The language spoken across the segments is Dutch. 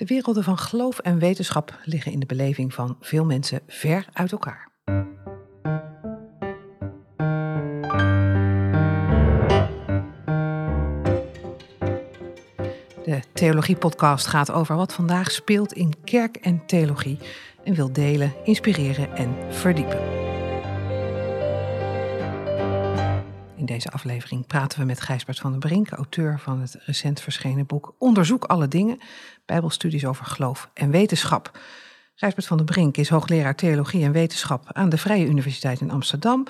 De werelden van geloof en wetenschap liggen in de beleving van veel mensen ver uit elkaar. De Theologie-podcast gaat over wat vandaag speelt in kerk en theologie en wil delen, inspireren en verdiepen. In deze aflevering praten we met Gijsbert van den Brink, auteur van het recent verschenen boek Onderzoek alle dingen, Bijbelstudies over geloof en wetenschap. Gijsbert van den Brink is hoogleraar theologie en wetenschap aan de Vrije Universiteit in Amsterdam.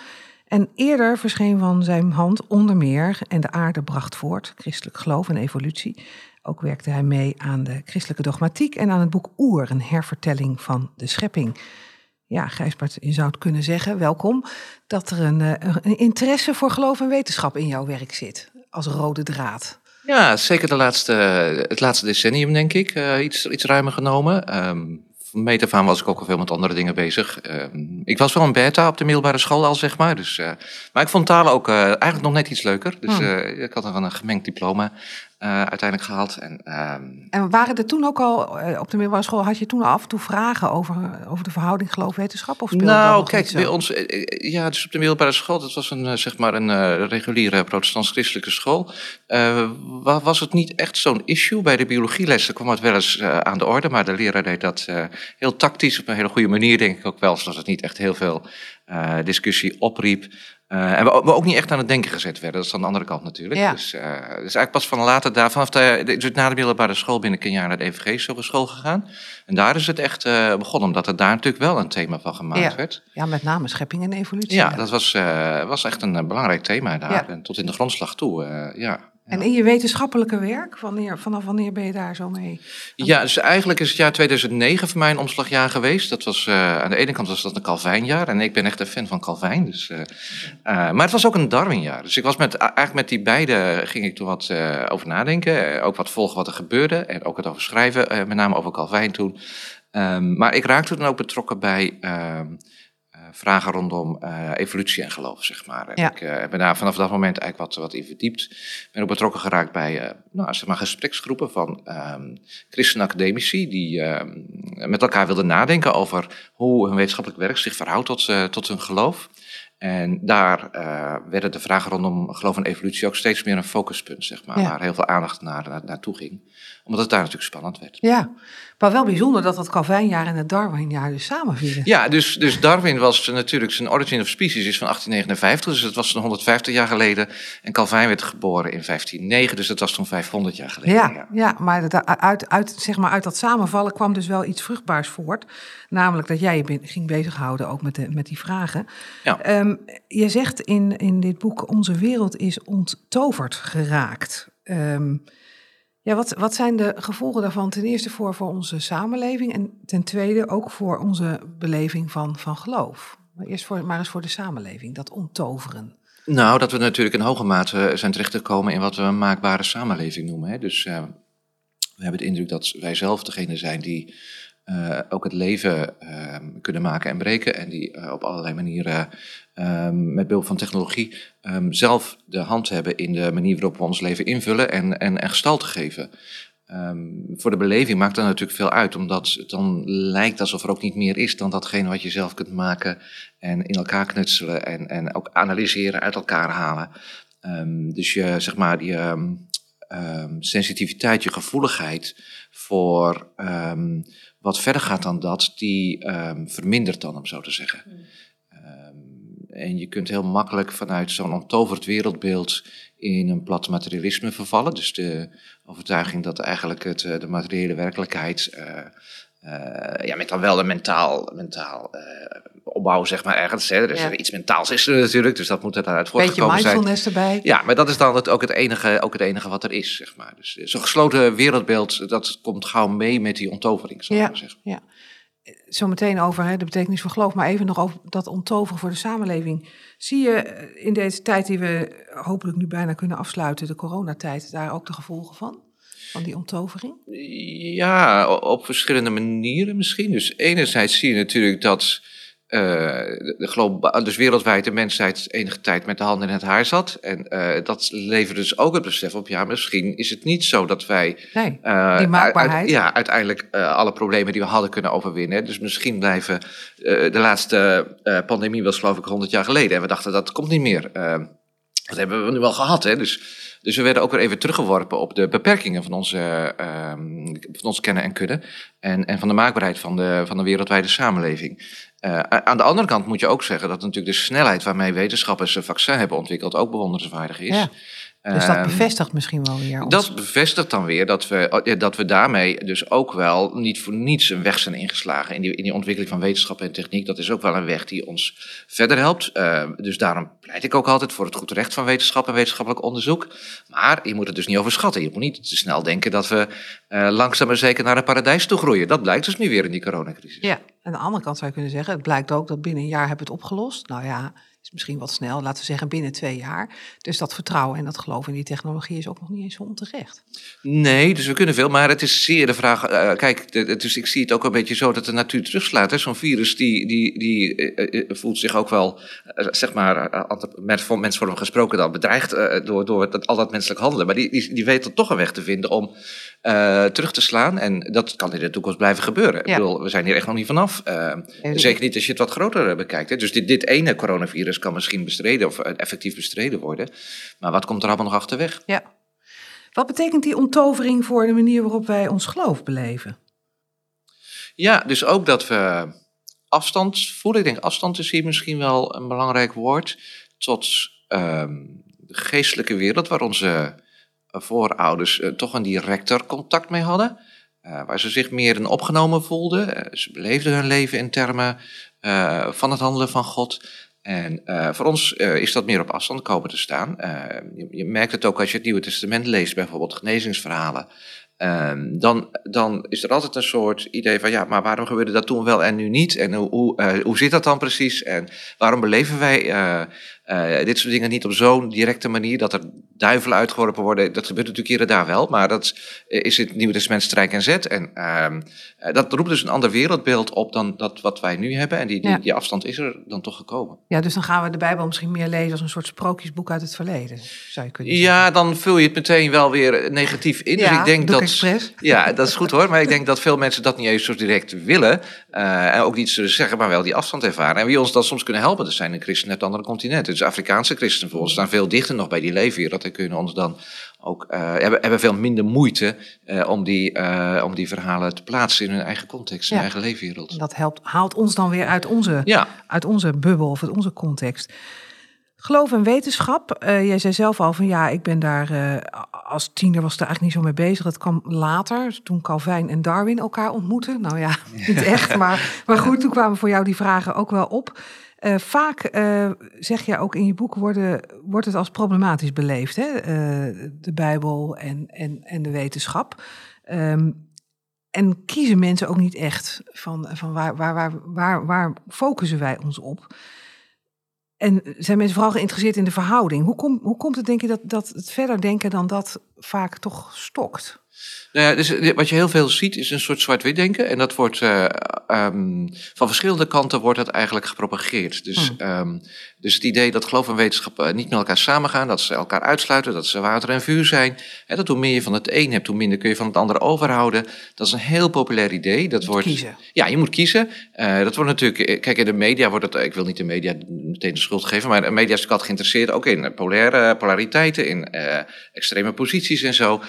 En eerder verscheen van zijn hand onder meer En de aarde bracht voort, christelijk geloof en evolutie. Ook werkte hij mee aan de christelijke dogmatiek en aan het boek Oer, een hervertelling van de schepping. Ja, Gijsbert, je zou het kunnen zeggen, welkom, dat er een, eh, een interesse voor geloof en wetenschap in jouw werk zit, als rode draad. Ja, zeker de laatste, het laatste decennium, denk ik. Uh, iets, iets ruimer genomen. Um, meet af aan was ik ook al veel met andere dingen bezig. Uh, ik was wel een beta op de middelbare school al, zeg maar. Dus, uh, maar ik vond talen ook uh, eigenlijk nog net iets leuker. Dus hmm. ik had nog een gemengd diploma. Uiteindelijk gehaald. En, uh, en waren er toen ook al, op de middelbare school, had je toen af en toe vragen over, over de verhouding geloof-wetenschap? Of nou, kijk, bij ons, ja, dus op de middelbare school, dat was een, zeg maar een reguliere protestants-christelijke school. was het niet echt zo'n issue? Bij de biologielessen kwam het wel eens aan de orde, maar de leraar deed dat heel tactisch, op een hele goede manier, denk ik ook wel, zodat het niet echt heel veel discussie opriep. Uh, en we, we, ook niet echt aan het denken gezet werden. Dat is aan de andere kant natuurlijk. Ja. Dus, uh, dus eigenlijk pas van later daar, vanaf de, de, na de middelbare school ben ik een jaar naar de EVG Hogeschool gegaan. En daar is het echt uh, begonnen, omdat er daar natuurlijk wel een thema van gemaakt ja. werd. Ja, met name schepping en evolutie. Ja, dat was, was echt een belangrijk thema daar. En tot in de grondslag toe, ja. En in je wetenschappelijke werk, wanneer, vanaf wanneer ben je daar zo mee? Ja, dus eigenlijk is het jaar 2009 voor mij een omslagjaar geweest. Dat was, uh, aan de ene kant was dat een Calvijnjaar en ik ben echt een fan van Calvijn. Dus, uh, uh, maar het was ook een Darwinjaar. Dus ik was met, eigenlijk met die beide ging ik toen wat over nadenken. ook wat volgen wat er gebeurde en ook het over schrijven, met name over Calvijn toen. Um, maar ik raakte dan ook betrokken bij ehm, vragen rondom uh, evolutie en geloof, zeg maar. Ja. Ik uh, ben daar vanaf dat moment eigenlijk wat, wat in verdiept. Ben ook betrokken geraakt bij uh, nou, zeg maar gespreksgroepen van um, christenacademici die um, met elkaar wilden nadenken over hoe hun wetenschappelijk werk zich verhoudt tot, tot hun geloof. En daar uh, werden de vragen rondom geloof en evolutie ook steeds meer een focuspunt, zeg maar, ja. waar heel veel aandacht naar, naar, naartoe ging. Omdat het daar natuurlijk spannend werd. Ja, maar wel bijzonder dat dat Calvijnjaar en het Darwinjaar dus samenvielen. Ja, dus, dus Darwin was natuurlijk, zijn Origin of Species is van 1859, dus dat was 150 jaar geleden. En Calvijn werd geboren in 1509, dus dat was toen 500 jaar geleden. Ja, ja. ja maar dat, uit, uit, zeg maar uit dat samenvallen kwam dus wel iets vruchtbaars voort. Namelijk dat jij je ging bezighouden ook met, de, met die vragen. Ja. Um, je zegt in, in dit boek, onze wereld is onttoverd geraakt. Um, ja, wat, wat zijn de gevolgen daarvan? Ten eerste voor, voor onze samenleving en ten tweede ook voor onze beleving van, van geloof. Maar eerst voor, maar eens voor de samenleving, dat onttoveren. Nou, dat we natuurlijk in hoge mate zijn terechtgekomen in wat we een maakbare samenleving noemen. Hè. Dus uh, we hebben de indruk dat wij zelf degene zijn die uh, ook het leven uh, kunnen maken en breken. En die uh, op allerlei manieren met behulp van technologie um, zelf de hand hebben in de manier waarop we ons leven invullen en, en, en gestalte geven. Voor de beleving maakt dat natuurlijk veel uit, omdat het dan lijkt alsof er ook niet meer is dan datgene wat je zelf kunt maken en in elkaar knutselen en, en ook analyseren, uit elkaar halen. Dus je, zeg maar, die sensitiviteit, je gevoeligheid voor wat verder gaat dan dat, die um, vermindert dan, om zo te zeggen. Mm. Um, en je kunt heel makkelijk vanuit zo'n onttoverd wereldbeeld in een plat materialisme vervallen. Dus de overtuiging dat eigenlijk het, eh, de materiële werkelijkheid uh, uh, ja, met dan wel een mentaal, mentaal uh, opbouw, zeg maar, ergens. Hè. Er is ja. iets mentaals is er natuurlijk, dus dat moet er daaruit voortgekomen zijn. mindfulness erbij. Ja, maar dat is dan het, ook, het enige, ook het enige wat er is, zeg maar. Dus zo'n gesloten wereldbeeld, dat komt gauw mee met die onttovering, zou ik ja. maar zeggen. Ja. Zometeen over hè, de betekenis van geloof, maar even nog over dat onttoveren voor de samenleving. Zie je in deze tijd die we hopelijk nu bijna kunnen afsluiten, de coronatijd, daar ook de gevolgen van? van die onttovering? Ja, op verschillende manieren misschien. Dus enerzijds zie je natuurlijk dat de dus wereldwijd de mensheid enige tijd met de handen in het haar zat. En dat leverde dus ook het besef op, ja, misschien is het niet zo dat wij nee, die maakbaarheid. ja, uiteindelijk alle problemen die we hadden kunnen overwinnen. Dus misschien blijven de laatste pandemie was geloof ik 100 jaar geleden. En we dachten dat komt niet meer. dat hebben we nu wel gehad, hè. Dus dus we werden ook weer even teruggeworpen op de beperkingen van onze, uh, van onze kennen en kunnen. En, en van de maakbaarheid van de, van de wereldwijde samenleving. Uh, aan de andere kant moet je ook zeggen dat natuurlijk de snelheid waarmee wetenschappers een vaccin hebben ontwikkeld ook bewonderenswaardig is. Ja. Dus dat ehm, bevestigt misschien wel weer. Dat bevestigt dan weer dat we, oh, dat we daarmee dus ook wel niet voor niets een weg zijn ingeslagen in die, in die ontwikkeling van wetenschap en techniek. Dat is ook wel een weg die ons verder helpt. Uh, dus daarom pleit ik ook altijd voor het goed recht van wetenschap en wetenschappelijk onderzoek. Maar je moet het dus niet overschatten. Je moet niet te snel denken dat we uh, langzaam maar zeker naar een paradijs toe groeien. Dat blijkt dus nu weer in die coronacrisis. Ja, aan de andere kant zou je kunnen zeggen, het blijkt ook dat binnen een jaar hebben we het opgelost. Nou ja, is misschien wat snel, laten we zeggen binnen twee jaar. Dus dat vertrouwen en dat geloof in die technologie is ook nog niet eens onterecht. Nee, dus we kunnen veel, maar het is zeer de vraag. Uh, kijk, dus ik zie het ook een beetje zo dat de natuur terugslaat. Zo'n virus die, die, die uh, voelt zich ook wel, zeg maar, met mensvorm gesproken dan bedreigd door, door dat, al dat menselijk handelen. Maar die, die, die weet toch een weg te vinden om terug te slaan. En dat kan in de toekomst blijven gebeuren. Ja. Ik bedoel, we zijn hier echt nog niet vanaf. zeker niet als je het wat groter bekijkt. Hè. Dus dit, dit ene coronavirus kan misschien bestreden of eh, effectief bestreden worden. Maar wat komt er allemaal nog achterweg? Ja. Wat betekent die onttovering voor de manier waarop wij ons geloof beleven? Ja, dus ook dat we afstand voelen. Ik denk afstand is hier misschien wel een belangrijk woord. Tot ehm, de geestelijke wereld waar onze voorouders uh, toch een directer contact mee hadden. Uh, waar ze zich meer in opgenomen voelden. ze beleefden hun leven in termen van het handelen van God. En voor ons is dat meer op afstand komen te staan. Je, je, merkt het ook als je het Nieuwe Testament leest, bijvoorbeeld genezingsverhalen. Ehm, dan, dan is er altijd een soort idee van ja, maar waarom gebeurde dat toen wel en nu niet? En hoe, hoe, hoe zit dat dan precies? En waarom beleven wij uh, dit soort dingen niet op zo'n directe manier dat er duivelen uitgeworpen worden. Dat gebeurt natuurlijk hier en daar wel, maar dat is het Nieuwe Testament strijk en zet. En uh, dat roept dus een ander wereldbeeld op dan dat wat wij nu hebben. En die, die, die, afstand is er dan toch gekomen. Ja, dus dan gaan we de Bijbel misschien meer lezen als een soort sprookjesboek uit het verleden, zou je kunnen zeggen. Ja, dan vul je het meteen wel weer negatief in. Dus ja, dus ik denk dat. Expres. Ja, dat is goed hoor. Maar ik denk dat veel mensen dat niet eens zo direct willen. Uh, en ook niet zullen zeggen, maar wel die afstand ervaren. En wie ons dan soms kunnen helpen, dat zijn de christenen uit andere continenten. Dus Afrikaanse christenen bijvoorbeeld staan veel dichter nog bij die leefwereld. En kunnen ons dan ook, uh, hebben, hebben veel minder moeite uh, om, die, om die verhalen te plaatsen in hun eigen context, in hun eigen leefwereld. En dat helpt, haalt ons dan weer uit onze, ja. uit onze bubbel of uit onze context. Geloof en wetenschap. jij zei zelf al van ja, ik ben daar als tiener was er eigenlijk niet zo mee bezig. Dat kwam later, toen Calvijn en Darwin elkaar ontmoetten. Nou ja, niet echt, maar, maar goed, toen kwamen voor jou die vragen ook wel op. Uh, vaak uh, zeg je ook in je boek worden, wordt het als problematisch beleefd, hè? Uh, de Bijbel en, en, en de wetenschap. Um, en kiezen mensen ook niet echt van, van waar, waar, waar, waar, waar focussen wij ons op? En zijn mensen vooral geïnteresseerd in de verhouding? Hoe, kom, hoe komt het, denk je, dat, dat het verder denken dan dat vaak toch stokt? Nou ja, dus wat je heel veel ziet is een soort zwart-wit denken. En dat wordt uh, um, van verschillende kanten wordt dat eigenlijk gepropageerd. Dus, hmm. um, dus het idee dat geloof en wetenschap uh, niet met elkaar samengaan, dat ze elkaar uitsluiten, dat ze water en vuur zijn. Hè, dat hoe meer je van het een hebt, hoe minder kun je van het andere overhouden. Dat is een heel populair idee. Dat wordt, kiezen. Ja, je moet kiezen. Uh, dat wordt natuurlijk, kijk, in de media wordt het, ik wil niet de media meteen de schuld geven, maar de media is altijd geïnteresseerd ook in polaire, polariteiten, in extreme posities en zo.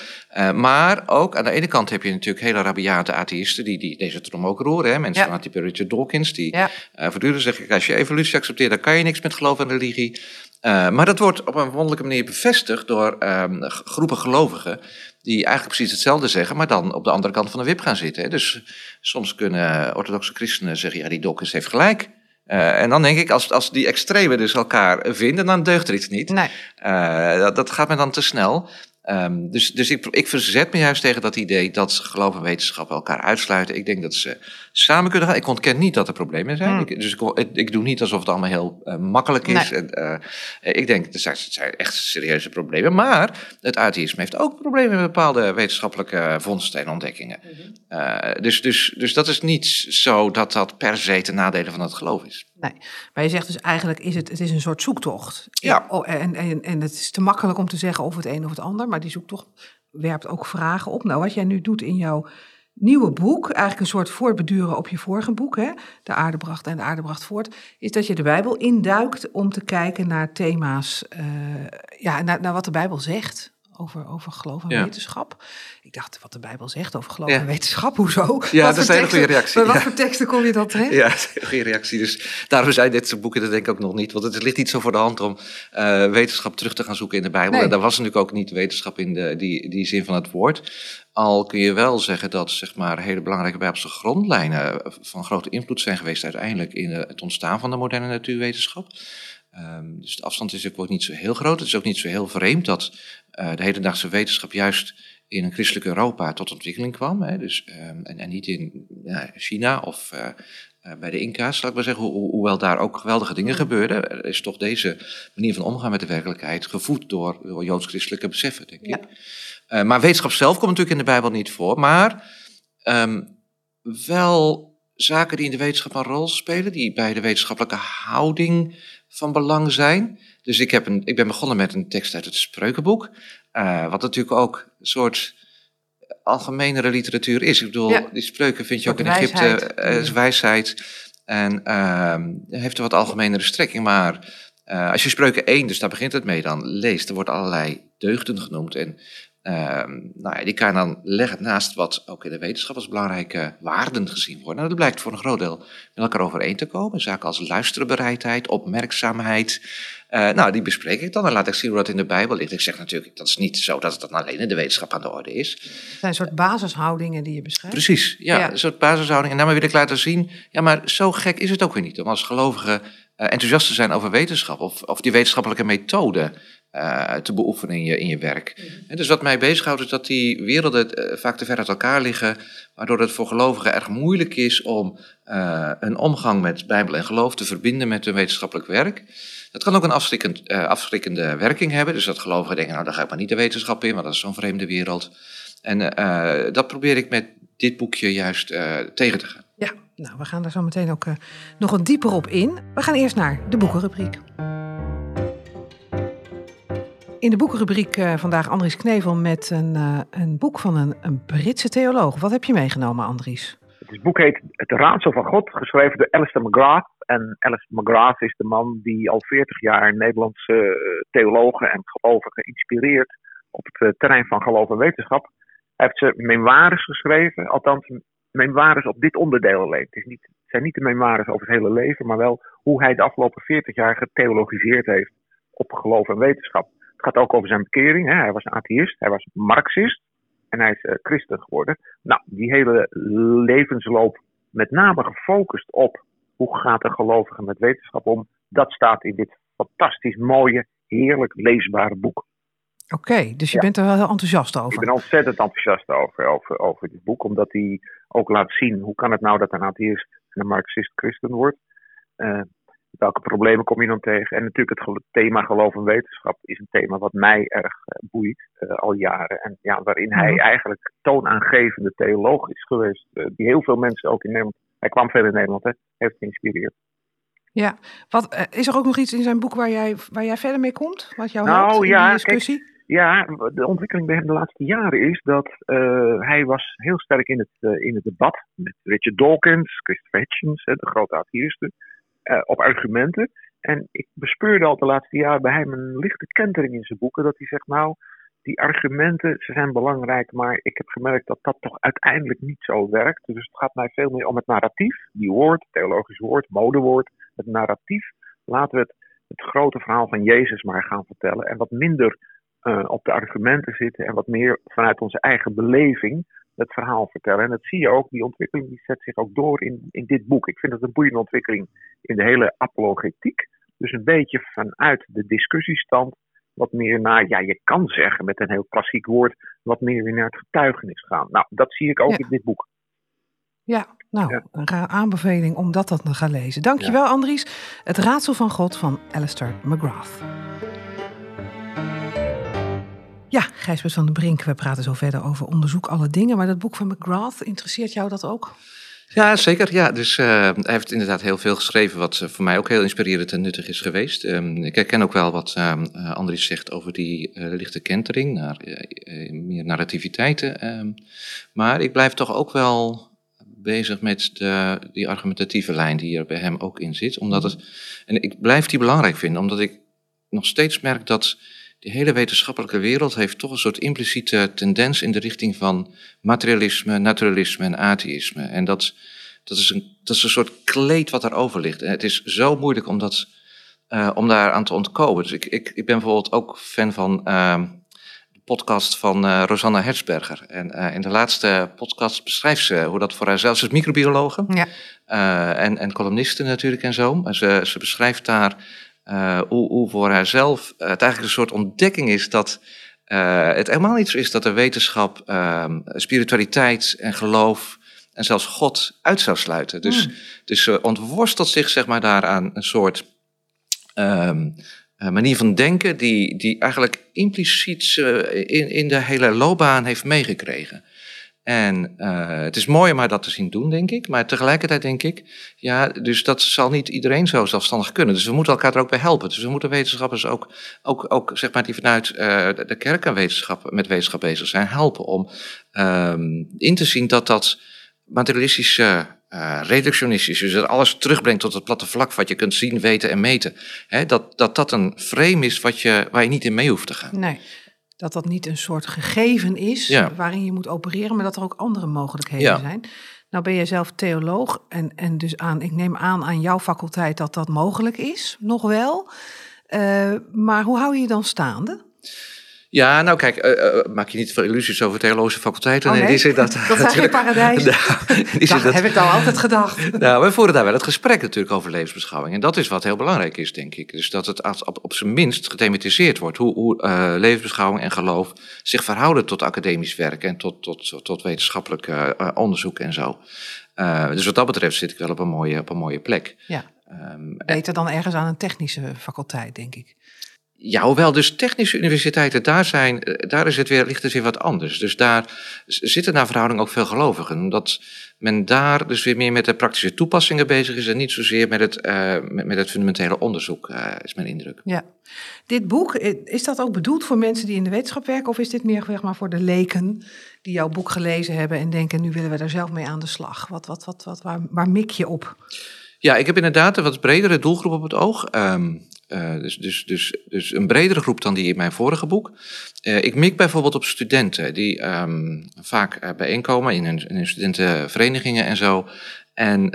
maar ook aan de ene kant heb je natuurlijk hele rabiate atheïsten die, die deze trom ook roeren. Hè? Mensen ja. van type Richard Dawkins, die ja. voortdurend zeggen, als je evolutie accepteert, dan kan je niks met geloof en religie. Uh, maar dat wordt op een wonderlijke manier bevestigd door um, groepen gelovigen die eigenlijk precies hetzelfde zeggen, maar dan op de andere kant van de wip gaan zitten. Hè? Dus soms kunnen orthodoxe christenen zeggen, ja, die Dawkins heeft gelijk. Uh, en dan denk ik, als, als die extremen dus elkaar vinden, dan deugt er iets niet. Nee. Uh, dat, dat gaat me dan te snel. Um, dus dus ik, ik verzet me juist tegen dat idee dat geloof en wetenschap elkaar uitsluiten. Ik denk dat ze samen kunnen gaan. Ik ontken niet dat er problemen zijn. Hmm. Ik, dus ik, ik, doe niet alsof het allemaal heel uh, makkelijk is. Nee. En, uh, ik denk, er zijn, het zijn echt serieuze problemen. Maar het atheïsme heeft ook problemen met bepaalde wetenschappelijke vondsten en ontdekkingen. Mm -hmm. uh, dus, dus, dus dat is niet zo dat dat per se ten nadele van het geloof is. Nee, maar je zegt dus eigenlijk is het, het is een soort zoektocht. Ja. Oh, en, en, en het is te makkelijk om te zeggen of het een of het ander, maar die zoektocht werpt ook vragen op. Nou, wat jij nu doet in jouw nieuwe boek, eigenlijk een soort voortbeduren op je vorige boek, hè, De aarde bracht en de aarde bracht voort, is dat je de Bijbel induikt om te kijken naar thema's, uh, ja, naar, naar wat de Bijbel zegt over, over geloof en Ja. wetenschap. Ik dacht, wat de Bijbel zegt over geloof Ja. en wetenschap, hoezo? Ja, Wat dat is een hele goede reactie, Bij wat ja. voor teksten kom je dan terecht? Ja, geen reactie. Dus daarom zijn dit soort boeken dat denk ik ook nog niet. Want het ligt niet zo voor de hand om eh, wetenschap terug te gaan zoeken in de Bijbel. Nee. En daar was natuurlijk ook niet wetenschap in de, die, die zin van het woord. Al kun je wel zeggen dat zeg maar, hele belangrijke Bijbelse grondlijnen van grote invloed zijn geweest uiteindelijk in eh, het ontstaan van de moderne natuurwetenschap. Ehm, dus de afstand is ook niet zo heel groot. Het is ook niet zo heel vreemd dat eh, de hedendaagse wetenschap juist in een christelijk Europa tot ontwikkeling kwam. Hè? Dus, ehm, en, en niet in ja, China of eh, eh, bij de Inca's, laat ik maar zeggen. Ho- ho- hoewel daar ook geweldige dingen gebeurden, er is toch deze manier van omgaan met de werkelijkheid gevoed door, door joods-christelijke beseffen, denk Ja. ik. Maar wetenschap zelf komt natuurlijk in de Bijbel niet voor. Maar ehm, wel zaken die in de wetenschap een rol spelen, die bij de wetenschappelijke houding van belang zijn. Dus ik, heb een, ik ben begonnen met een tekst uit het Spreukenboek, eh, wat natuurlijk ook een soort algemenere literatuur is. Ik bedoel, Ja. die spreuken vind je ook in Egypte, wijsheid. is wijsheid. En ehm, heeft een wat algemenere strekking, maar eh, als je spreuken 1, dus daar begint het mee, dan leest, er worden allerlei deugden genoemd. En ehm, nou ja, die kan je dan leggen naast wat ook in de wetenschap als belangrijke waarden gezien worden. En dat blijkt voor een groot deel met elkaar overeen te komen. Zaken als luisterbereidheid, opmerkzaamheid. Eh, nou, die bespreek ik dan en laat ik zien hoe dat in de Bijbel ligt. Ik zeg natuurlijk, dat is niet zo dat het dan alleen in de wetenschap aan de orde is. Het zijn een soort basishoudingen die je beschrijft. Precies, ja, Ja. een soort basishouding. En daarmee wil ik laten zien, ja, maar zo gek is het ook weer niet om als gelovigen eh, enthousiast te zijn over wetenschap of, of die wetenschappelijke methode eh, te beoefenen in je, in je werk. En dus wat mij bezighoudt is dat die werelden eh, vaak te ver uit elkaar liggen, waardoor het voor gelovigen erg moeilijk is om eh, een omgang met Bijbel en geloof te verbinden met hun wetenschappelijk werk. Dat kan ook een afschrikkend, afschrikkende werking hebben. Dus dat gelovigen denken, nou, daar ga ik maar niet de wetenschap in, want dat is zo'n vreemde wereld. En dat probeer ik met dit boekje juist tegen te gaan. Ja, nou, we gaan daar zo meteen ook nog wat dieper op in. We gaan eerst naar de boekenrubriek. In de boekenrubriek eh, vandaag Andries Knevel met een, eh, een boek van een, een Britse theoloog. Wat heb je meegenomen, Andries? Het boek heet Het Raadsel van God, geschreven door Alistair McGrath. En Alistair McGrath is de man die al 40 jaar Nederlandse eh, theologen en gelovigen inspireert op het terrein van geloof en wetenschap. Hij heeft zijn memoires geschreven, althans memoires op dit onderdeel alleen. Het, is niet, het zijn niet de memoires over het hele leven, maar wel hoe hij de afgelopen 40 jaar getheologiseerd heeft op geloof en wetenschap. Het gaat ook over zijn bekering. Hè. Hij was een atheïst, hij was marxist en hij is eh, christen geworden. Nou, die hele levensloop met name gefocust op hoe gaat een gelovige met wetenschap om. Dat staat in dit fantastisch mooie, heerlijk leesbare boek. Oké, dus je Ja. bent er wel heel enthousiast Ik over. ben ontzettend enthousiast over, over, over dit boek, omdat hij ook laat zien hoe kan het nou dat een atheïst en een marxist christen wordt. Eh, welke problemen kom je dan tegen? En natuurlijk het thema geloof en wetenschap is een thema wat mij erg eh, boeit eh, al jaren. En ja, waarin hij Mhm. eigenlijk toonaangevende theoloog is geweest, eh, die heel veel mensen ook in Nederland, hij kwam verder in Nederland, hè, heeft geïnspireerd. Ja, wat, is er ook nog iets in zijn boek waar jij, waar jij verder mee komt? Wat jou Nou, helpt in ja, die discussie? Ja, de ontwikkeling bij hem de laatste jaren is dat hij was heel sterk in het, in het debat met Richard Dawkins, Christopher Hitchens, hè, de grote atheïsten, op argumenten. En ik bespeurde al de laatste jaren bij hem een lichte kentering in zijn boeken, dat hij zegt, nou, die argumenten, ze zijn belangrijk, maar ik heb gemerkt dat dat toch uiteindelijk niet zo werkt. Dus het gaat mij veel meer om het narratief, die woord, theologisch woord, modewoord, het narratief. Laten we het, het grote verhaal van Jezus maar gaan vertellen en wat minder eh, op de argumenten zitten en wat meer vanuit onze eigen beleving het verhaal vertellen. En dat zie je ook, die ontwikkeling die zet zich ook door in, in dit boek. Ik vind het een boeiende ontwikkeling in de hele apologetiek. Dus een beetje vanuit de discussiestand wat meer naar, ja, je kan zeggen met een heel klassiek woord, wat meer weer naar het getuigenis gaan. Nou, dat zie ik ook Ja. in dit boek. Ja, nou, Ja. een aanbeveling om dat dan te gaan lezen. Dankjewel, Andries. Het raadsel van God van Alistair McGrath. Ja, Gijsbert van den Brink, we praten zo verder over onderzoek alle dingen. Maar dat boek van McGrath, interesseert jou dat ook? Ja, zeker. Ja. Dus uh, hij heeft inderdaad heel veel geschreven wat voor mij ook heel inspirerend en nuttig is geweest. Um, ik herken ook wel wat uh, Andries zegt over die lichte kentering naar meer narrativiteiten. Um, maar ik blijf toch ook wel bezig met de, die argumentatieve lijn die er bij hem ook in zit. Omdat het, en ik blijf die belangrijk vinden, omdat ik nog steeds merk dat de hele wetenschappelijke wereld heeft toch een soort impliciete tendens in de richting van materialisme, naturalisme en atheïsme. En dat, dat, is, een, dat is een soort kleed wat daarover ligt. En het is zo moeilijk om, dat, uh, om daar aan te ontkomen. Dus ik, ik, ik ben bijvoorbeeld ook fan van uh, de podcast van uh, Rosanna Herzberger. En in de laatste podcast beschrijft ze hoe dat voor haar zelfs is microbiologe. Ja. en, en columniste natuurlijk en zo. Maar ze, ze beschrijft daar uh, hoe, hoe, voor haarzelf het eigenlijk een soort ontdekking is dat uh, het helemaal niet zo is dat de wetenschap spiritualiteit en geloof en zelfs God uit zou sluiten. Dus, mm. dus ze ontworstelt zich zeg maar daaraan een soort um, manier van denken die, die eigenlijk impliciet in, in de hele loopbaan heeft meegekregen. En uh, het is mooi om dat te zien doen, denk ik. Maar tegelijkertijd denk ik, ja, dus dat zal niet iedereen zo zelfstandig kunnen. Dus we moeten elkaar er ook bij helpen. Dus we moeten wetenschappers ook, ook, ook zeg maar, die vanuit uh, de kerk en met wetenschap bezig zijn, helpen om um, in te zien dat dat materialistische, uh, reductionistische, dus dat alles terugbrengt tot het platte vlak wat je kunt zien, weten en meten. Hè, dat, dat dat een frame is wat je, waar je niet in mee hoeft te gaan. Nee dat dat niet een soort gegeven is waarin je moet opereren, maar dat er ook andere mogelijkheden zijn. Nou ben jij zelf theoloog en, en dus aan, ik neem aan aan jouw faculteit dat dat mogelijk is, nog wel. Uh, maar hoe hou je je dan staande? Ja, nou kijk, uh, maak je niet veel illusies over theologische faculteiten. Oh, nee, die dat, dat is geen paradijs. nou, dat heb ik al altijd gedacht. nou, we voeren daar wel het gesprek natuurlijk over levensbeschouwing. En dat is wat heel belangrijk is, denk ik. Dus dat het op, op zijn minst gethematiseerd wordt. Hoe, hoe uh, levensbeschouwing en geloof zich verhouden tot academisch werk en tot, tot, tot wetenschappelijk onderzoek en zo. dus wat dat betreft zit ik wel op een mooie, op een mooie plek. Ja. Um, Beter dan ergens aan een technische faculteit, denk ik. Ja, hoewel dus technische universiteiten daar zijn, eh, daar is het weer, ligt het weer wat anders. Dus daar zitten naar verhouding ook veel gelovigen. Omdat men daar dus weer meer met de praktische toepassingen bezig is en niet zozeer met het, uh, met, met, het fundamentele onderzoek, uh, is mijn indruk. Ja. Dit boek, is dat ook bedoeld voor mensen die in de wetenschap werken? Of is dit meer zeg maar, voor de leken die jouw boek gelezen hebben en denken, nu willen we daar zelf mee aan de slag? Wat, wat, wat, wat, waar, waar mik je op? Ja, ik heb inderdaad een wat bredere doelgroep op het oog. Um, uh, dus, dus, dus, dus een bredere groep dan die in mijn vorige boek. Uh, ik mik bijvoorbeeld op studenten die um, vaak uh, bijeenkomen in hun, in studentenverenigingen en zo. En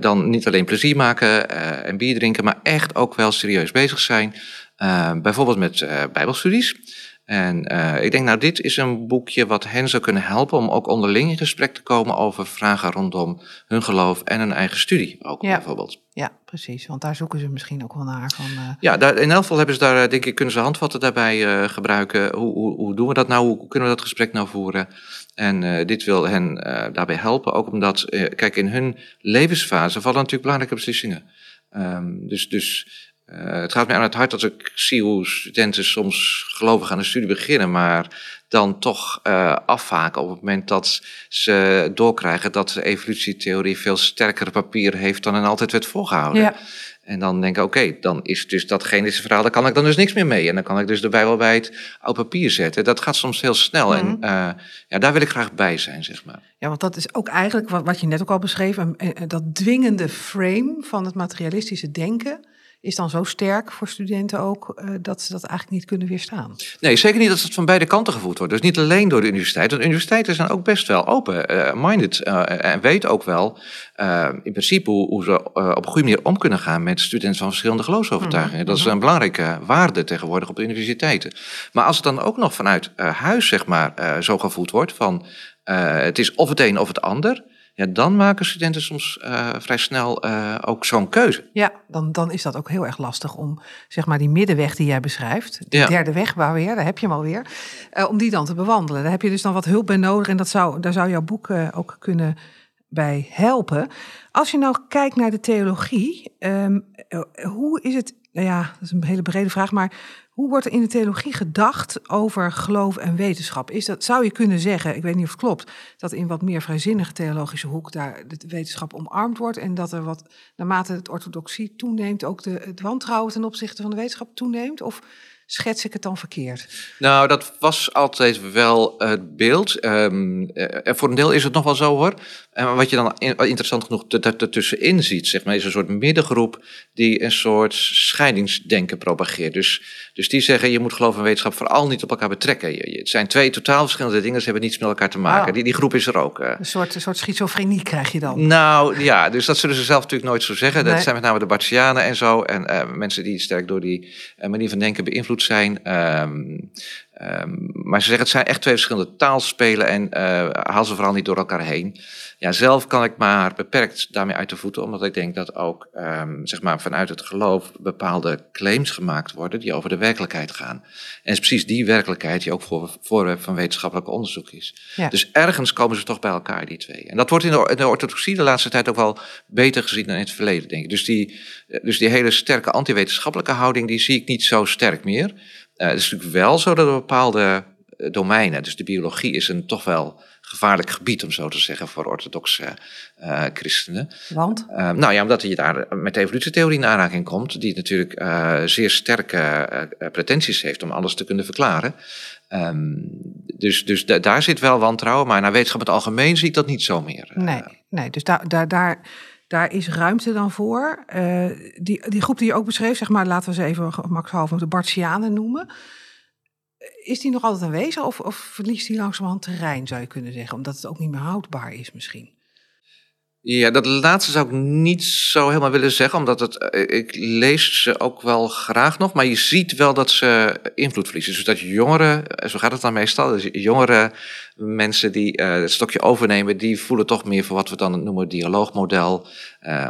dan niet alleen plezier maken en bier drinken, maar echt ook wel serieus bezig zijn. bijvoorbeeld met bijbelstudies. En uh, ik denk, nou, dit is een boekje wat hen zou kunnen helpen om ook onderling in gesprek te komen over vragen rondom hun geloof en hun eigen studie ook ja. bijvoorbeeld. Ja, precies. Want daar zoeken ze misschien ook wel naar. Van, uh... Ja, daar, in elk geval hebben ze daar, denk ik, kunnen ze handvatten daarbij uh, gebruiken. Hoe, hoe, hoe, doen we dat nou? Hoe kunnen we dat gesprek nou voeren? En dit wil hen daarbij helpen, ook omdat, kijk, in hun levensfase vallen natuurlijk belangrijke beslissingen. Um, dus, dus uh, het gaat mij aan het hart dat ik zie hoe studenten soms gelovig aan de studie beginnen, maar dan toch uh, afhaken op het moment dat ze doorkrijgen dat de evolutietheorie veel sterkere papier heeft dan er altijd werd voorgehouden. Ja. En dan denken, oké, dan is dus dat genetische verhaal, daar kan ik dan dus niks meer mee. En dan kan ik dus de Bijbel bij het oud papier zetten. Dat gaat soms heel snel. Mm -hmm. En uh, ja, daar wil ik graag bij zijn, zeg maar. Ja, want dat is ook eigenlijk wat, wat je net ook al beschreef, dat dwingende frame van het materialistische denken is dan zo sterk voor studenten ook uh, dat ze dat eigenlijk niet kunnen weerstaan. Nee, zeker niet dat het van beide kanten gevoerd wordt. Dus niet alleen door de universiteit. Want universiteiten zijn ook best wel open-minded uh, uh, en weten ook wel in principe hoe, hoe ze op een goede manier om kunnen gaan met studenten van verschillende geloofsovertuigingen. Mm -hmm. Dat is een belangrijke waarde tegenwoordig op de universiteiten. Maar als het dan ook nog vanuit huis, zeg maar, zo gevoed wordt van het is of het een of het ander ja, dan maken studenten soms uh, vrij snel uh, ook zo'n keuze. Ja, dan, dan is dat ook heel erg lastig om zeg maar die middenweg die jij beschrijft, de ja. derde weg waar weer, daar heb je hem alweer, uh, om die dan te bewandelen. Daar heb je dus dan wat hulp bij nodig en dat zou, daar zou jouw boek ook kunnen bij helpen. Als je nou kijkt naar de theologie, um, hoe is het nou ja, dat is een hele brede vraag, maar hoe wordt er in de theologie gedacht over geloof en wetenschap? Is dat, zou je kunnen zeggen, ik weet niet of het klopt, dat in wat meer vrijzinnige theologische hoek daar de wetenschap omarmd wordt en dat er wat, naarmate het orthodoxie toeneemt, ook de, het wantrouwen ten opzichte van de wetenschap toeneemt? Of schets ik het dan verkeerd? Nou, dat was altijd wel het beeld. Um, voor een deel is het nog wel zo hoor. En wat je dan interessant genoeg ertussenin ziet, zeg maar, is een soort middengroep die een soort scheidingsdenken propageert. Dus, dus die zeggen, je moet geloof en wetenschap vooral niet op elkaar betrekken. het zijn twee totaal verschillende dingen, ze hebben niets met elkaar te maken. Oh. Die, die groep is er ook. Een soort, een soort schizofrenie krijg je dan. Nou ja, dus dat zullen ze zelf natuurlijk nooit zo zeggen. Dat zijn met name de Bartianen en zo. En uh, mensen die sterk door die uh, manier van denken beïnvloed zijn. Um, Um, maar ze zeggen het zijn echt twee verschillende taalspelen en uh, haal ze vooral niet door elkaar heen. Ja, zelf kan ik maar beperkt daarmee uit de voeten, omdat ik denk dat ook um, zeg maar vanuit het geloof bepaalde claims gemaakt worden die over de werkelijkheid gaan. En het is precies die werkelijkheid die ook voor, voorwerp van wetenschappelijk onderzoek is. Ja. Dus ergens komen ze toch bij elkaar, die twee. En dat wordt in de, in de orthodoxie de laatste tijd ook wel beter gezien dan in het verleden, denk ik. Dus die, dus die hele sterke anti-wetenschappelijke houding, die zie ik niet zo sterk meer. Uh, het is natuurlijk wel zo dat er bepaalde eh, domeinen, dus de biologie is een toch wel gevaarlijk gebied, om zo te zeggen, voor orthodoxe uh, christenen. Want? Uh, nou ja, omdat je daar met de evolutietheorie in aanraking komt, die natuurlijk uh, zeer sterke pretenties heeft om alles te kunnen verklaren. Um, dus dus da daar zit wel wantrouwen, maar naar wetenschap in het algemeen zie ik dat niet zo meer. Nee, nee dus daar, daar, daar, daar is ruimte dan voor. die, die groep die je ook beschreef, zeg maar, laten we ze even gemakshalve de Bartianen noemen is die nog altijd aanwezig of, of verliest die langzamerhand terrein, zou je kunnen zeggen, omdat het ook niet meer houdbaar is misschien? Ja, dat laatste zou ik niet zo helemaal willen zeggen, omdat het, eh, ik lees ze ook wel graag nog, maar je ziet wel dat ze invloed verliezen. Dus dat jongeren, eh, zo gaat het dan meestal, dus jongere mensen die uh, het stokje overnemen, die voelen toch meer voor wat we dan noemen dialoogmodel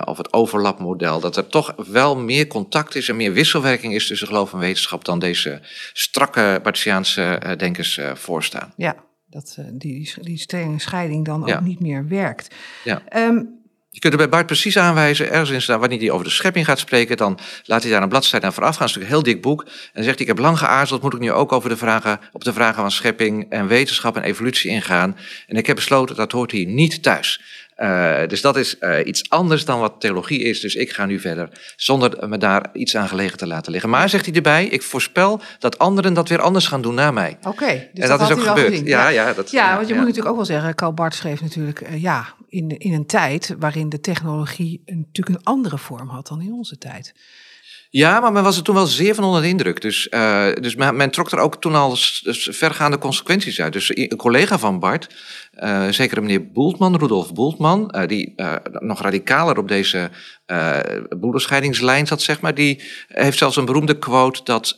of het overlapmodel. Dat er toch wel meer contact is en meer wisselwerking is tussen geloof en wetenschap dan deze strakke Bartiaanse denkers voorstaan. Ja, dat uh, die, die strenge scheiding dan ook niet meer werkt. Ja. Um, je kunt er bij Bart precies aanwijzen, ergens in staan, wanneer hij over de schepping gaat spreken, dan laat hij daar een bladzijde aan vooraf gaan. Het is een heel dik boek. En dan zegt hij, ik heb lang geaarzeld, moet ik nu ook over de vragen, op de vragen van schepping en wetenschap en evolutie ingaan. En ik heb besloten, dat hoort hier niet thuis. Uh, dus dat is uh, iets anders dan wat theologie is. Dus ik ga nu verder zonder me daar iets aan gelegen te laten liggen. Maar zegt hij erbij, ik voorspel dat anderen dat weer anders gaan doen na mij. Oké, okay, dus en dat, dat is ook gebeurd. Ja, ja, dat, ja, want je moet natuurlijk ook wel zeggen, Karl Barth schreef natuurlijk, uh, ja, in, in een tijd waarin de technologie een, natuurlijk een andere vorm had dan in onze tijd. Ja, maar men was er toen wel zeer van onder de indruk. Dus, uh, dus men, trok er ook toen al vergaande consequenties uit. Dus een collega van Bart, uh, zeker meneer Boeltman, Rudolf Boeltman, uh, die nog radicaler op deze broederscheidingslijn zat, zeg maar, die heeft zelfs een beroemde quote dat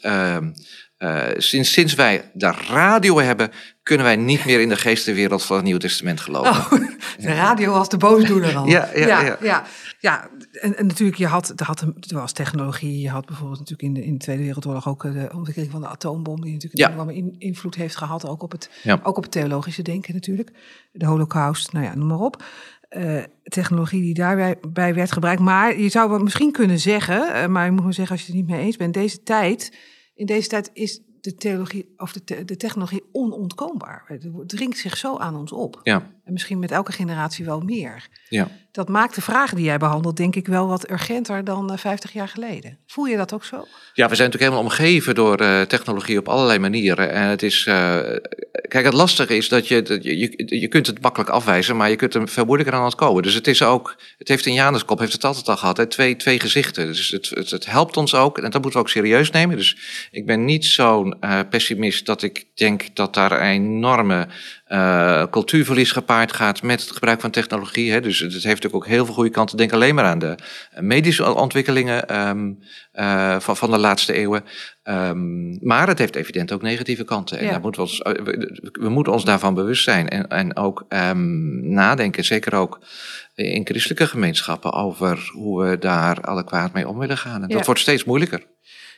ehm, sinds, sinds wij de radio hebben, kunnen wij niet meer in de geestenwereld van het Nieuwe Testament geloven. Oh, de radio was de boosdoener al. ja, ja, ja, ja. ja. en, en, natuurlijk, je had, er, had, er was technologie. Je had bijvoorbeeld natuurlijk in de, in de Tweede Wereldoorlog ook de ontwikkeling van de atoombom. Die natuurlijk ja. in, invloed heeft gehad, ook op, het, ook op het theologische denken natuurlijk. De holocaust, nou ja, noem maar op. Uh, technologie die daarbij bij werd gebruikt. Maar je zou misschien kunnen zeggen, uh, maar je moet maar zeggen als je het niet mee eens bent, deze tijd, in deze tijd is de theologie of de, de technologie onontkoombaar. Het dringt zich zo aan ons op. Ja. En misschien met elke generatie wel meer. Ja. Dat maakt de vragen die jij behandelt, denk ik, wel wat urgenter dan 50 eh, jaar geleden. Voel je dat ook zo? Ja, we zijn natuurlijk helemaal omgeven door uh, technologie op allerlei manieren. En het is. Uh, kijk, het lastige is dat je, je. Je kunt het makkelijk afwijzen, maar je kunt er veel moeilijker aan ontkomen. Dus het is ook. Het heeft in Januskop, heeft het altijd al gehad, hè, twee, twee gezichten. Dus het, het, het, helpt ons ook. En dat moeten we ook serieus nemen. Dus ik ben niet zo'n uh, pessimist dat ik denk dat daar een enorme uh, cultuurverlies gepaard gaat met het gebruik van technologie. Hè. Dus het heeft natuurlijk ook heel veel goede kanten. Denk alleen maar aan de medische ontwikkelingen um, uh, van, van de laatste eeuwen. Um, maar het heeft evident ook negatieve kanten. En ja. daar moeten we, ons, we, we, moeten ons daarvan bewust zijn. En, en ook um, nadenken, zeker ook in christelijke gemeenschappen, over hoe we daar adequaat mee om willen gaan. En ja. dat wordt steeds moeilijker.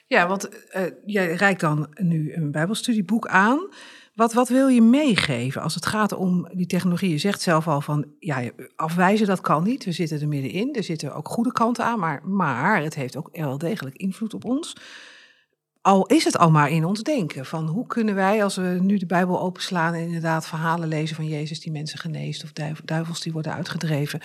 Ja, want uh, jij reikt dan nu een Bijbelstudieboek aan. Wat, wat wil je meegeven als het gaat om die technologie? Je zegt zelf al van, ja, afwijzen dat kan niet. We zitten er middenin. Er zitten ook goede kanten aan, maar, maar het heeft ook wel degelijk invloed op ons. Al is het al maar in ons denken. Van hoe kunnen wij, als we nu de Bijbel openslaan en inderdaad verhalen lezen van Jezus die mensen geneest of duivels die worden uitgedreven.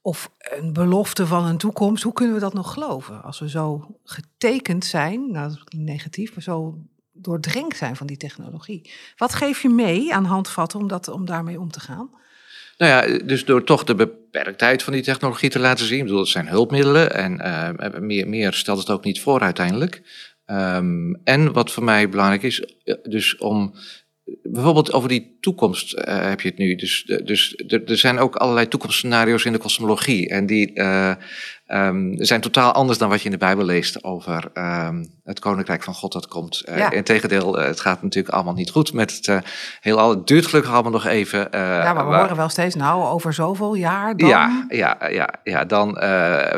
Of een belofte van een toekomst. Hoe kunnen we dat nog geloven? Als we zo getekend zijn, nou dat is negatief, maar zo doordrenkt zijn van die technologie. Wat geef je mee aan handvatten om, dat, om daarmee om te gaan? Nou ja, dus door toch de beperktheid van die technologie te laten zien. Ik bedoel, het zijn hulpmiddelen en uh, meer, meer stelt het ook niet voor uiteindelijk. Um, en wat voor mij belangrijk is, dus om bijvoorbeeld over die toekomst uh, heb je het nu. Dus, dus er zijn ook allerlei toekomstscenario's in de kosmologie. En die um, zijn totaal anders dan wat je in de Bijbel leest over um, het koninkrijk van God dat komt. Uh, ja. Integendeel, het gaat natuurlijk allemaal niet goed met het uh, heelal. Het duurt gelukkig allemaal nog even. ja, maar we horen wel steeds, nou, over zoveel jaar dan... Ja, ja, ja, ja dan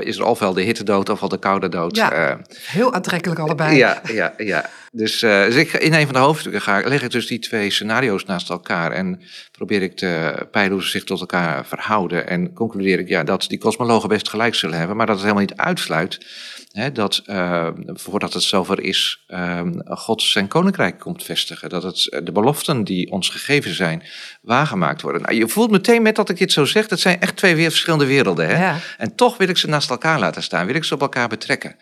is er ofwel de hittedood ofwel de koude dood. Ja, heel aantrekkelijk allebei. Ja, ja, ja. Dus, dus ik, in een van de hoofdstukken ga, leg ik dus die twee scenario's naast elkaar en probeer ik te peilen hoe ze zich tot elkaar verhouden. En concludeer ik ja, dat die kosmologen best gelijk zullen hebben, maar dat het helemaal niet uitsluit hè, dat uh, voordat het zover is, uh, God zijn koninkrijk komt vestigen. Dat het, de beloften die ons gegeven zijn, waargemaakt worden. Nou, je voelt meteen met dat ik dit zo zeg, dat zijn echt twee weer verschillende werelden. Hè? Ja. En toch wil ik ze naast elkaar laten staan, wil ik ze op elkaar betrekken.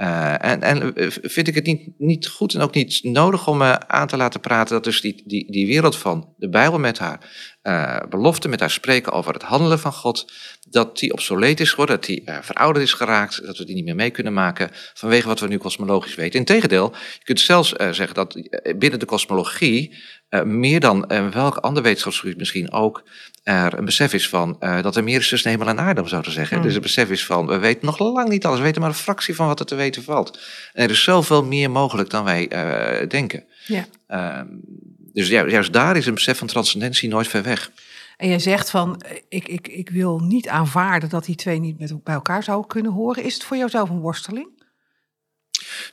Uh, en, en vind ik het niet, niet goed en ook niet nodig om me aan te laten praten dat dus die, die, die wereld van de Bijbel met haar uh, belofte, met haar spreken over het handelen van God, dat die obsoleet is geworden, dat die uh, verouderd is geraakt, dat we die niet meer mee kunnen maken vanwege wat we nu kosmologisch weten. Integendeel, je kunt zelfs zeggen dat binnen de kosmologie meer dan welk ander wetenschapsgebied misschien ook er een besef is van uh, dat er meer is tussen hemel en aarde, om zo te zeggen. Mm. Dus een besef is van, we weten nog lang niet alles, we weten maar een fractie van wat er te weten valt. En er is zoveel meer mogelijk dan wij uh, denken. Ja. Uh, dus juist daar is een besef van transcendentie nooit ver weg. En jij zegt van, ik, ik, ik wil niet aanvaarden dat die twee niet met, bij elkaar zouden kunnen horen. Is het voor jou zelf een worsteling?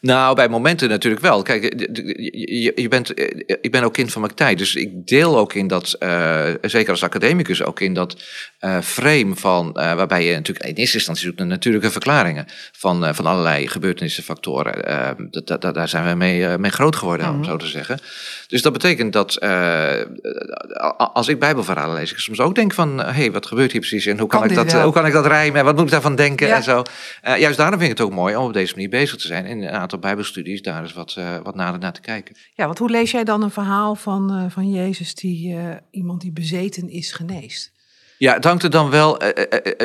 Nou, bij momenten natuurlijk wel. Kijk, je, je bent, ik ben ook kind van mijn tijd, dus ik deel ook in dat, uh, zeker als academicus, ook in dat uh, frame van, uh, waarbij je natuurlijk in eerste instantie zoekt naar natuurlijke verklaringen van, van allerlei gebeurtenissen, factoren. Dat, dat, daar zijn we mee, mee groot geworden, om mhm. zo te zeggen. Dus dat betekent dat als ik bijbelverhalen lees, ik soms ook denk van, hé, hey, wat gebeurt hier precies en hoe kan, ik dat, hoe kan ik dat rijmen en wat moet ik daarvan denken ja. en zo. juist daarom vind ik het ook mooi om op deze manier bezig te zijn een aantal bijbelstudies daar eens wat, uh, wat nader naar te kijken. Ja, want hoe lees jij dan een verhaal van, uh, van Jezus die uh, iemand die bezeten is geneest? Ja, het hangt er dan wel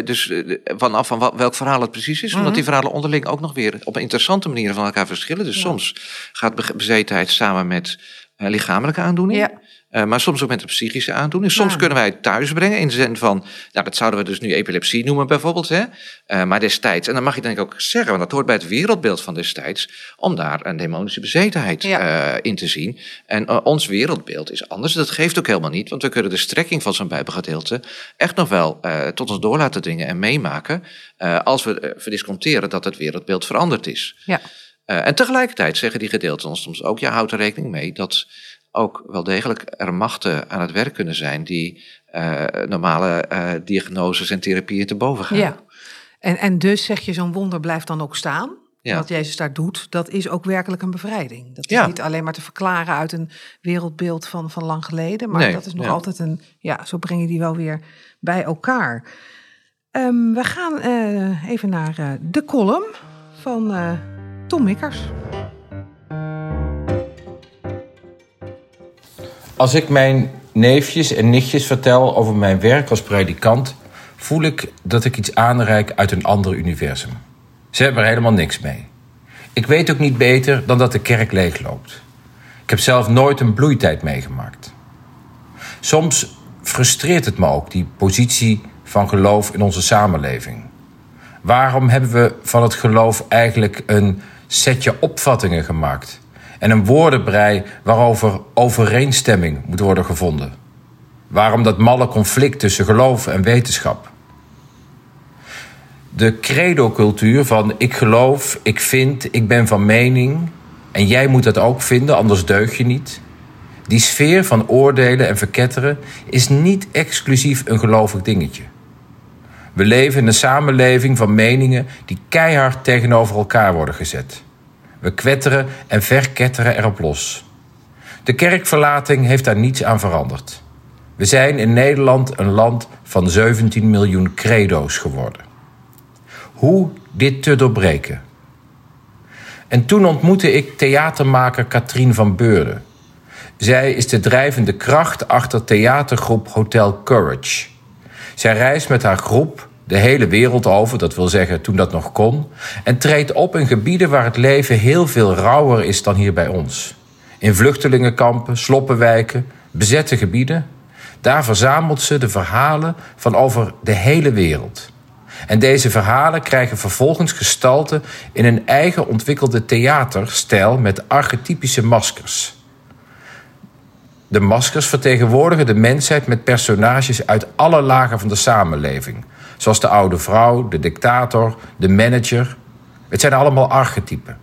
dus, vanaf van welk verhaal het precies is. Omdat mhm. die verhalen onderling ook nog weer op een interessante manier van elkaar verschillen. Dus soms gaat bezetenheid samen met lichamelijke aandoening. Ja. Uh, maar soms ook met een psychische aandoening. Soms kunnen wij het thuis brengen in de zin van, nou dat zouden we dus nu epilepsie noemen bijvoorbeeld. Hè? Uh, maar destijds, en dan mag je denk ik ook zeggen, want dat hoort bij het wereldbeeld van destijds, om daar een demonische bezetenheid ja. uh, in te zien. En ons wereldbeeld is anders. Dat geeft ook helemaal niet, want we kunnen de strekking van zo'n bijbelgedeelte echt nog wel tot ons door laten dringen en meemaken. als we verdisconteren dat het wereldbeeld veranderd is. Ja. en tegelijkertijd zeggen die gedeelten ons soms ook, ja, houd er rekening mee dat ook wel degelijk er machten aan het werk kunnen zijn die uh, normale uh, diagnoses en therapieën te boven gaan. Ja, en, en dus zeg je, zo'n wonder blijft dan ook staan. Ja. Wat Jezus daar doet, dat is ook werkelijk een bevrijding. Dat is ja. niet alleen maar te verklaren uit een wereldbeeld van, van lang geleden, maar nee, dat is nog ja. altijd een, ja, zo breng je die wel weer bij elkaar. Um, we gaan uh, even naar de column van Tom Mikkers. Als ik mijn neefjes en nichtjes vertel over mijn werk als predikant, voel ik dat ik iets aanreik uit een ander universum. Ze hebben er helemaal niks mee. Ik weet ook niet beter dan dat de kerk leegloopt. Ik heb zelf nooit een bloeitijd meegemaakt. Soms frustreert het me ook, die positie van geloof in onze samenleving. Waarom hebben we van het geloof eigenlijk een setje opvattingen gemaakt? En een woordenbrei waarover overeenstemming moet worden gevonden. Waarom dat malle conflict tussen geloof en wetenschap? De credo-cultuur van ik geloof, ik vind, ik ben van mening en jij moet dat ook vinden, anders deug je niet. Die sfeer van oordelen en verketteren is niet exclusief een gelovig dingetje. We leven in een samenleving van meningen die keihard tegenover elkaar worden gezet. We kwetteren en verketteren erop los. De kerkverlating heeft daar niets aan veranderd. We zijn in Nederland een land van 17 miljoen credo's geworden. Hoe dit te doorbreken? En toen ontmoette ik theatermaker Katrien van Beurden. Zij is de drijvende kracht achter theatergroep Hotel Courage. Zij reist met haar groep de hele wereld over, dat wil zeggen toen dat nog kon, en treedt op in gebieden waar het leven heel veel rauwer is dan hier bij ons. In vluchtelingenkampen, sloppenwijken, bezette gebieden. Daar verzamelt ze de verhalen van over de hele wereld. En deze verhalen krijgen vervolgens gestalte in een eigen ontwikkelde theaterstijl met archetypische maskers. De maskers vertegenwoordigen de mensheid met personages uit alle lagen van de samenleving. Zoals de oude vrouw, de dictator, de manager. Het zijn allemaal archetypen.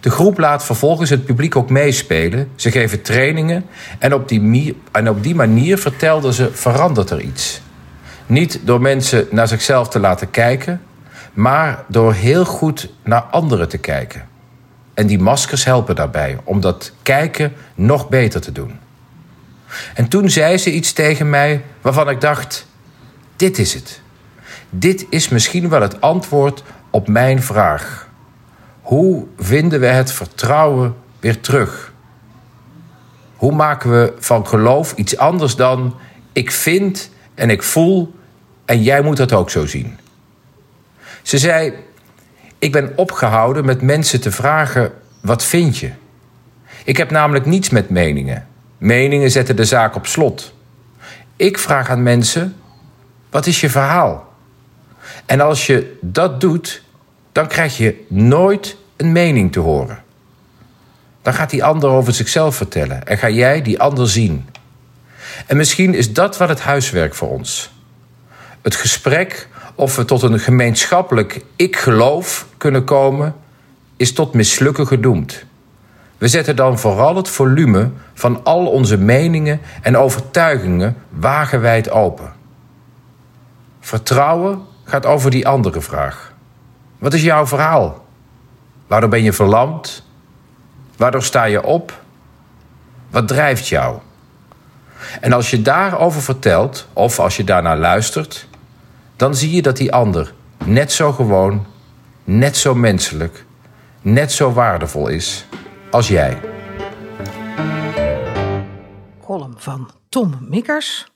De groep laat vervolgens het publiek ook meespelen. Ze geven trainingen en op die, op die manier vertelden ze: verandert er iets. Niet door mensen naar zichzelf te laten kijken, maar door heel goed naar anderen te kijken. En die maskers helpen daarbij om dat kijken nog beter te doen. En toen zei ze iets tegen mij waarvan ik dacht: dit is het. Dit is misschien wel het antwoord op mijn vraag. Hoe vinden we het vertrouwen weer terug? Hoe maken we van geloof iets anders dan ik vind en ik voel en jij moet dat ook zo zien? Ze zei: Ik ben opgehouden met mensen te vragen: wat vind je? Ik heb namelijk niets met meningen. Meningen zetten de zaak op slot. Ik vraag aan mensen: wat is je verhaal? En als je dat doet, dan krijg je nooit een mening te horen. Dan gaat die ander over zichzelf vertellen en ga jij die ander zien. En misschien is dat wat het huiswerk voor ons. Het gesprek of we tot een gemeenschappelijk ik geloof kunnen komen, is tot mislukken gedoemd. We zetten dan vooral het volume van al onze meningen en overtuigingen wagenwijd open. Vertrouwen gaat over die andere vraag. Wat is jouw verhaal? Waardoor ben je verlamd? Waardoor sta je op? Wat drijft jou? En als je daarover vertelt, of als je daarnaar luistert, dan zie je dat die ander net zo gewoon, net zo menselijk, net zo waardevol is als jij. Column van Tom Mikkers.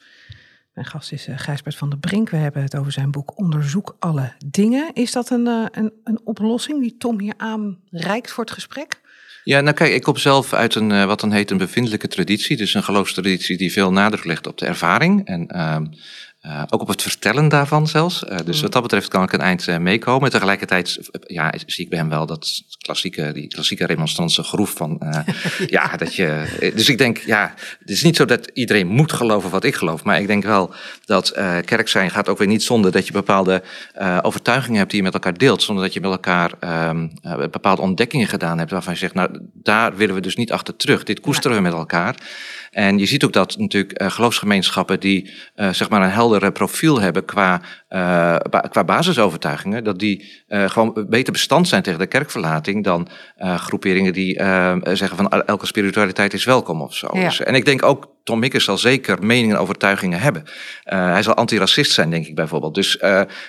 Mijn gast is uh, Gijsbert van der Brink. We hebben het over zijn boek Onderzoek alle dingen. Is dat een, uh, een, een oplossing die Tom hier aanreikt voor het gesprek? Ja, nou kijk, ik kom zelf uit een, uh, wat dan heet een bevindelijke traditie. Dus een geloofstraditie die veel nadruk legt op de ervaring. En ehm, uh, ook op het vertellen daarvan zelfs. Uh, dus mm. wat dat betreft kan ik een eind uh, meekomen. Tegelijkertijd ja, zie ik bij hem wel dat klassieke, die klassieke remonstrantse groef van... ja, dat je... Dus ik denk, ja, het is niet zo dat iedereen moet geloven wat ik geloof. Maar ik denk wel dat kerk zijn gaat ook weer niet zonder dat je bepaalde overtuigingen hebt die je met elkaar deelt. Zonder dat je met elkaar um, bepaalde ontdekkingen gedaan hebt waarvan je zegt, nou, daar willen we dus niet achter terug. Dit koesteren we met elkaar. En je ziet ook dat natuurlijk geloofsgemeenschappen die zeg maar een helder profiel hebben qua, uh, qua basisovertuigingen, dat die gewoon beter bestand zijn tegen de kerkverlating dan groeperingen die zeggen van elke spiritualiteit is welkom of zo. Ja. Dus, en ik denk ook Tom Mikkers zal zeker meningen en overtuigingen hebben. Hij zal antiracist zijn, denk ik bijvoorbeeld. Dus,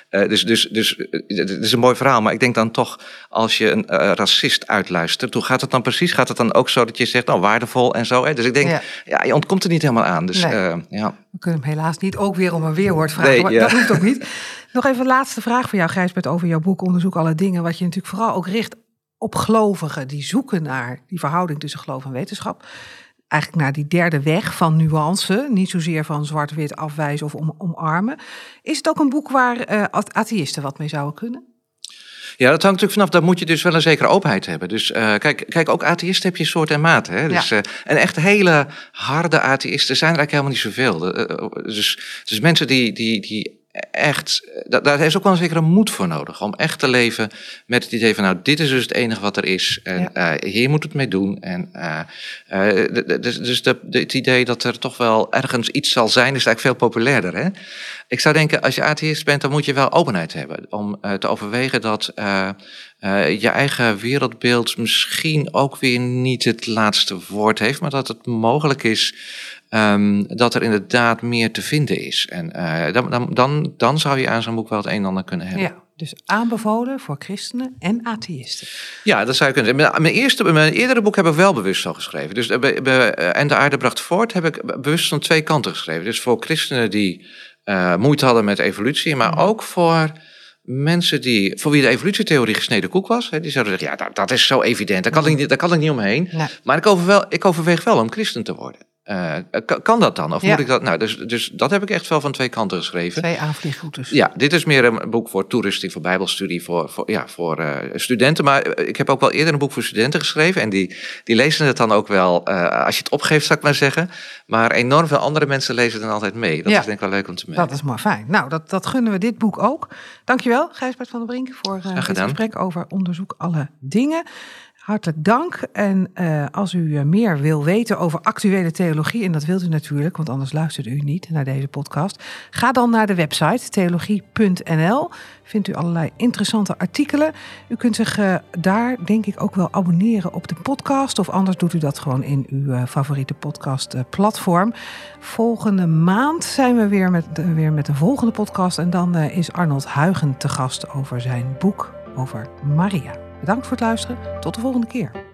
dus, dus, dus het is een mooi verhaal. Maar ik denk dan toch, als je een racist uitluistert, hoe gaat het dan precies? Gaat het dan ook zo dat je zegt, nou, waardevol en zo? Hè? Dus ik denk, ja. ja. je ontkomt er niet helemaal aan. Dus, nee. ja. We kunnen hem helaas niet ook weer om een weerwoord vragen, nee, maar ja. dat hoeft ook niet. Nog even een laatste vraag voor jou, Gijsbert, over jouw boek Onderzoek alle dingen. Wat je natuurlijk vooral ook richt op gelovigen die zoeken naar die verhouding tussen geloof en wetenschap eigenlijk naar die derde weg van nuance. Niet zozeer van zwart-wit afwijzen of om, omarmen. Is het ook een boek waar uh, atheïsten wat mee zouden kunnen? Ja, dat hangt natuurlijk vanaf. Daar moet je dus wel een zekere openheid hebben. Dus uh, kijk, kijk, ook atheïsten heb je soort en maat. Hè? Dus, ja. uh, en echt hele harde atheïsten zijn er eigenlijk helemaal niet zoveel. Uh, dus, dus mensen die, die, die echt, daar is ook wel een zekere moed voor nodig. Om echt te leven met het idee van, nou, dit is dus het enige wat er is. En ja. hier moet het mee doen. En dus, dus de, het idee dat er toch wel ergens iets zal zijn, is eigenlijk veel populairder. Hè? Ik zou denken, als je atheïst bent, dan moet je wel openheid hebben. Om te overwegen dat je eigen wereldbeeld misschien ook weer niet het laatste woord heeft. Maar dat het mogelijk is Um, dat er inderdaad meer te vinden is. En uh, dan, dan, dan, dan zou je aan zo'n boek wel het een en ander kunnen hebben. Ja, dus aanbevolen voor christenen en atheïsten. Ja, dat zou je kunnen zeggen. Mijn, eerste, mijn eerdere boek heb ik wel bewust zo geschreven. Dus bij, bij, En de aarde bracht voort heb ik bewust van twee kanten geschreven. Dus voor christenen die uh, moeite hadden met evolutie, maar ook voor mensen die, voor wie de evolutietheorie gesneden koek was, hè, die zouden zeggen, ja, dat, dat is zo evident, daar kan, ik, daar kan ik niet omheen. Nee. Maar ik, overwel, ik overweeg wel om christen te worden. Uh, kan dat dan? Of moet ik dat? Nou, dus, dus dat heb ik echt wel van twee kanten geschreven. Twee aanvliegroutes. Ja, dit is meer een boek voor toerusting, voor bijbelstudie, voor, voor, ja, voor uh, studenten. Maar ik heb ook wel eerder een boek voor studenten geschreven. En die, die lezen het dan ook wel, uh, als je het opgeeft, zou ik maar zeggen. Maar enorm veel andere mensen lezen het dan altijd mee. Dat ja, is denk ik wel leuk om te merken. Dat is maar fijn. Nou, dat, dat gunnen we dit boek ook. Dankjewel, Gijsbert van der Brink, voor dit gesprek over onderzoek alle dingen. Hartelijk dank. En uh, als u uh, meer wil weten over actuele theologie, en dat wilt u natuurlijk, want anders luistert u niet naar deze podcast, ga dan naar de website theologie.nl. Vindt u allerlei interessante artikelen. U kunt zich uh, daar, denk ik, ook wel abonneren op de podcast, of anders doet u dat gewoon in uw favoriete podcastplatform. Volgende maand zijn we weer met, weer met de volgende podcast, en dan is Arnold Huigen te gast over zijn boek over Maria. Bedankt voor het luisteren. Tot de volgende keer.